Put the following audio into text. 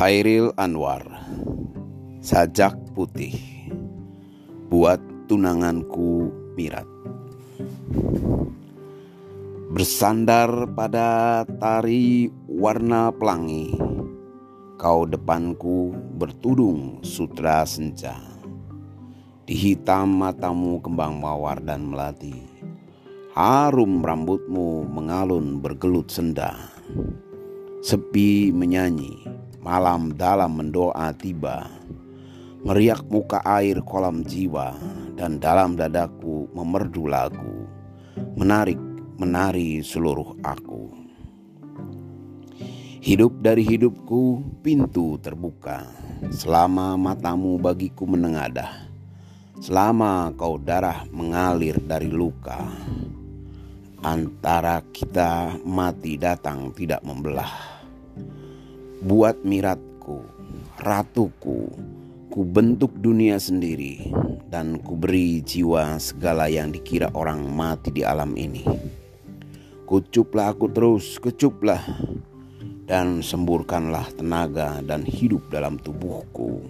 Khairil Anwar. Sajak Putih. Buat tunanganku Mirat. Bersandar pada tari warna pelangi. Kau depanku bertudung sutra senja. Di hitam matamu kembang mawar dan melati. Harum rambutmu mengalun bergelut senda. Sepi menyanyi Malam dalam mendoa tiba. Meriak muka air kolam jiwa Dan dalam dadaku memerdu lagu. Menarik, menari seluruh aku. Hidup dari hidupku pintu terbuka. Selama matamu bagiku menengadah. Selama kau darah mengalir dari luka. Antara kita mati datang tidak membelah Buat miratku, ratuku, ku bentuk dunia sendiri dan ku beri jiwa segala yang dikira orang mati di alam ini. Kucuplah aku terus, kecuplah dan semburkanlah tenaga dan hidup dalam tubuhku.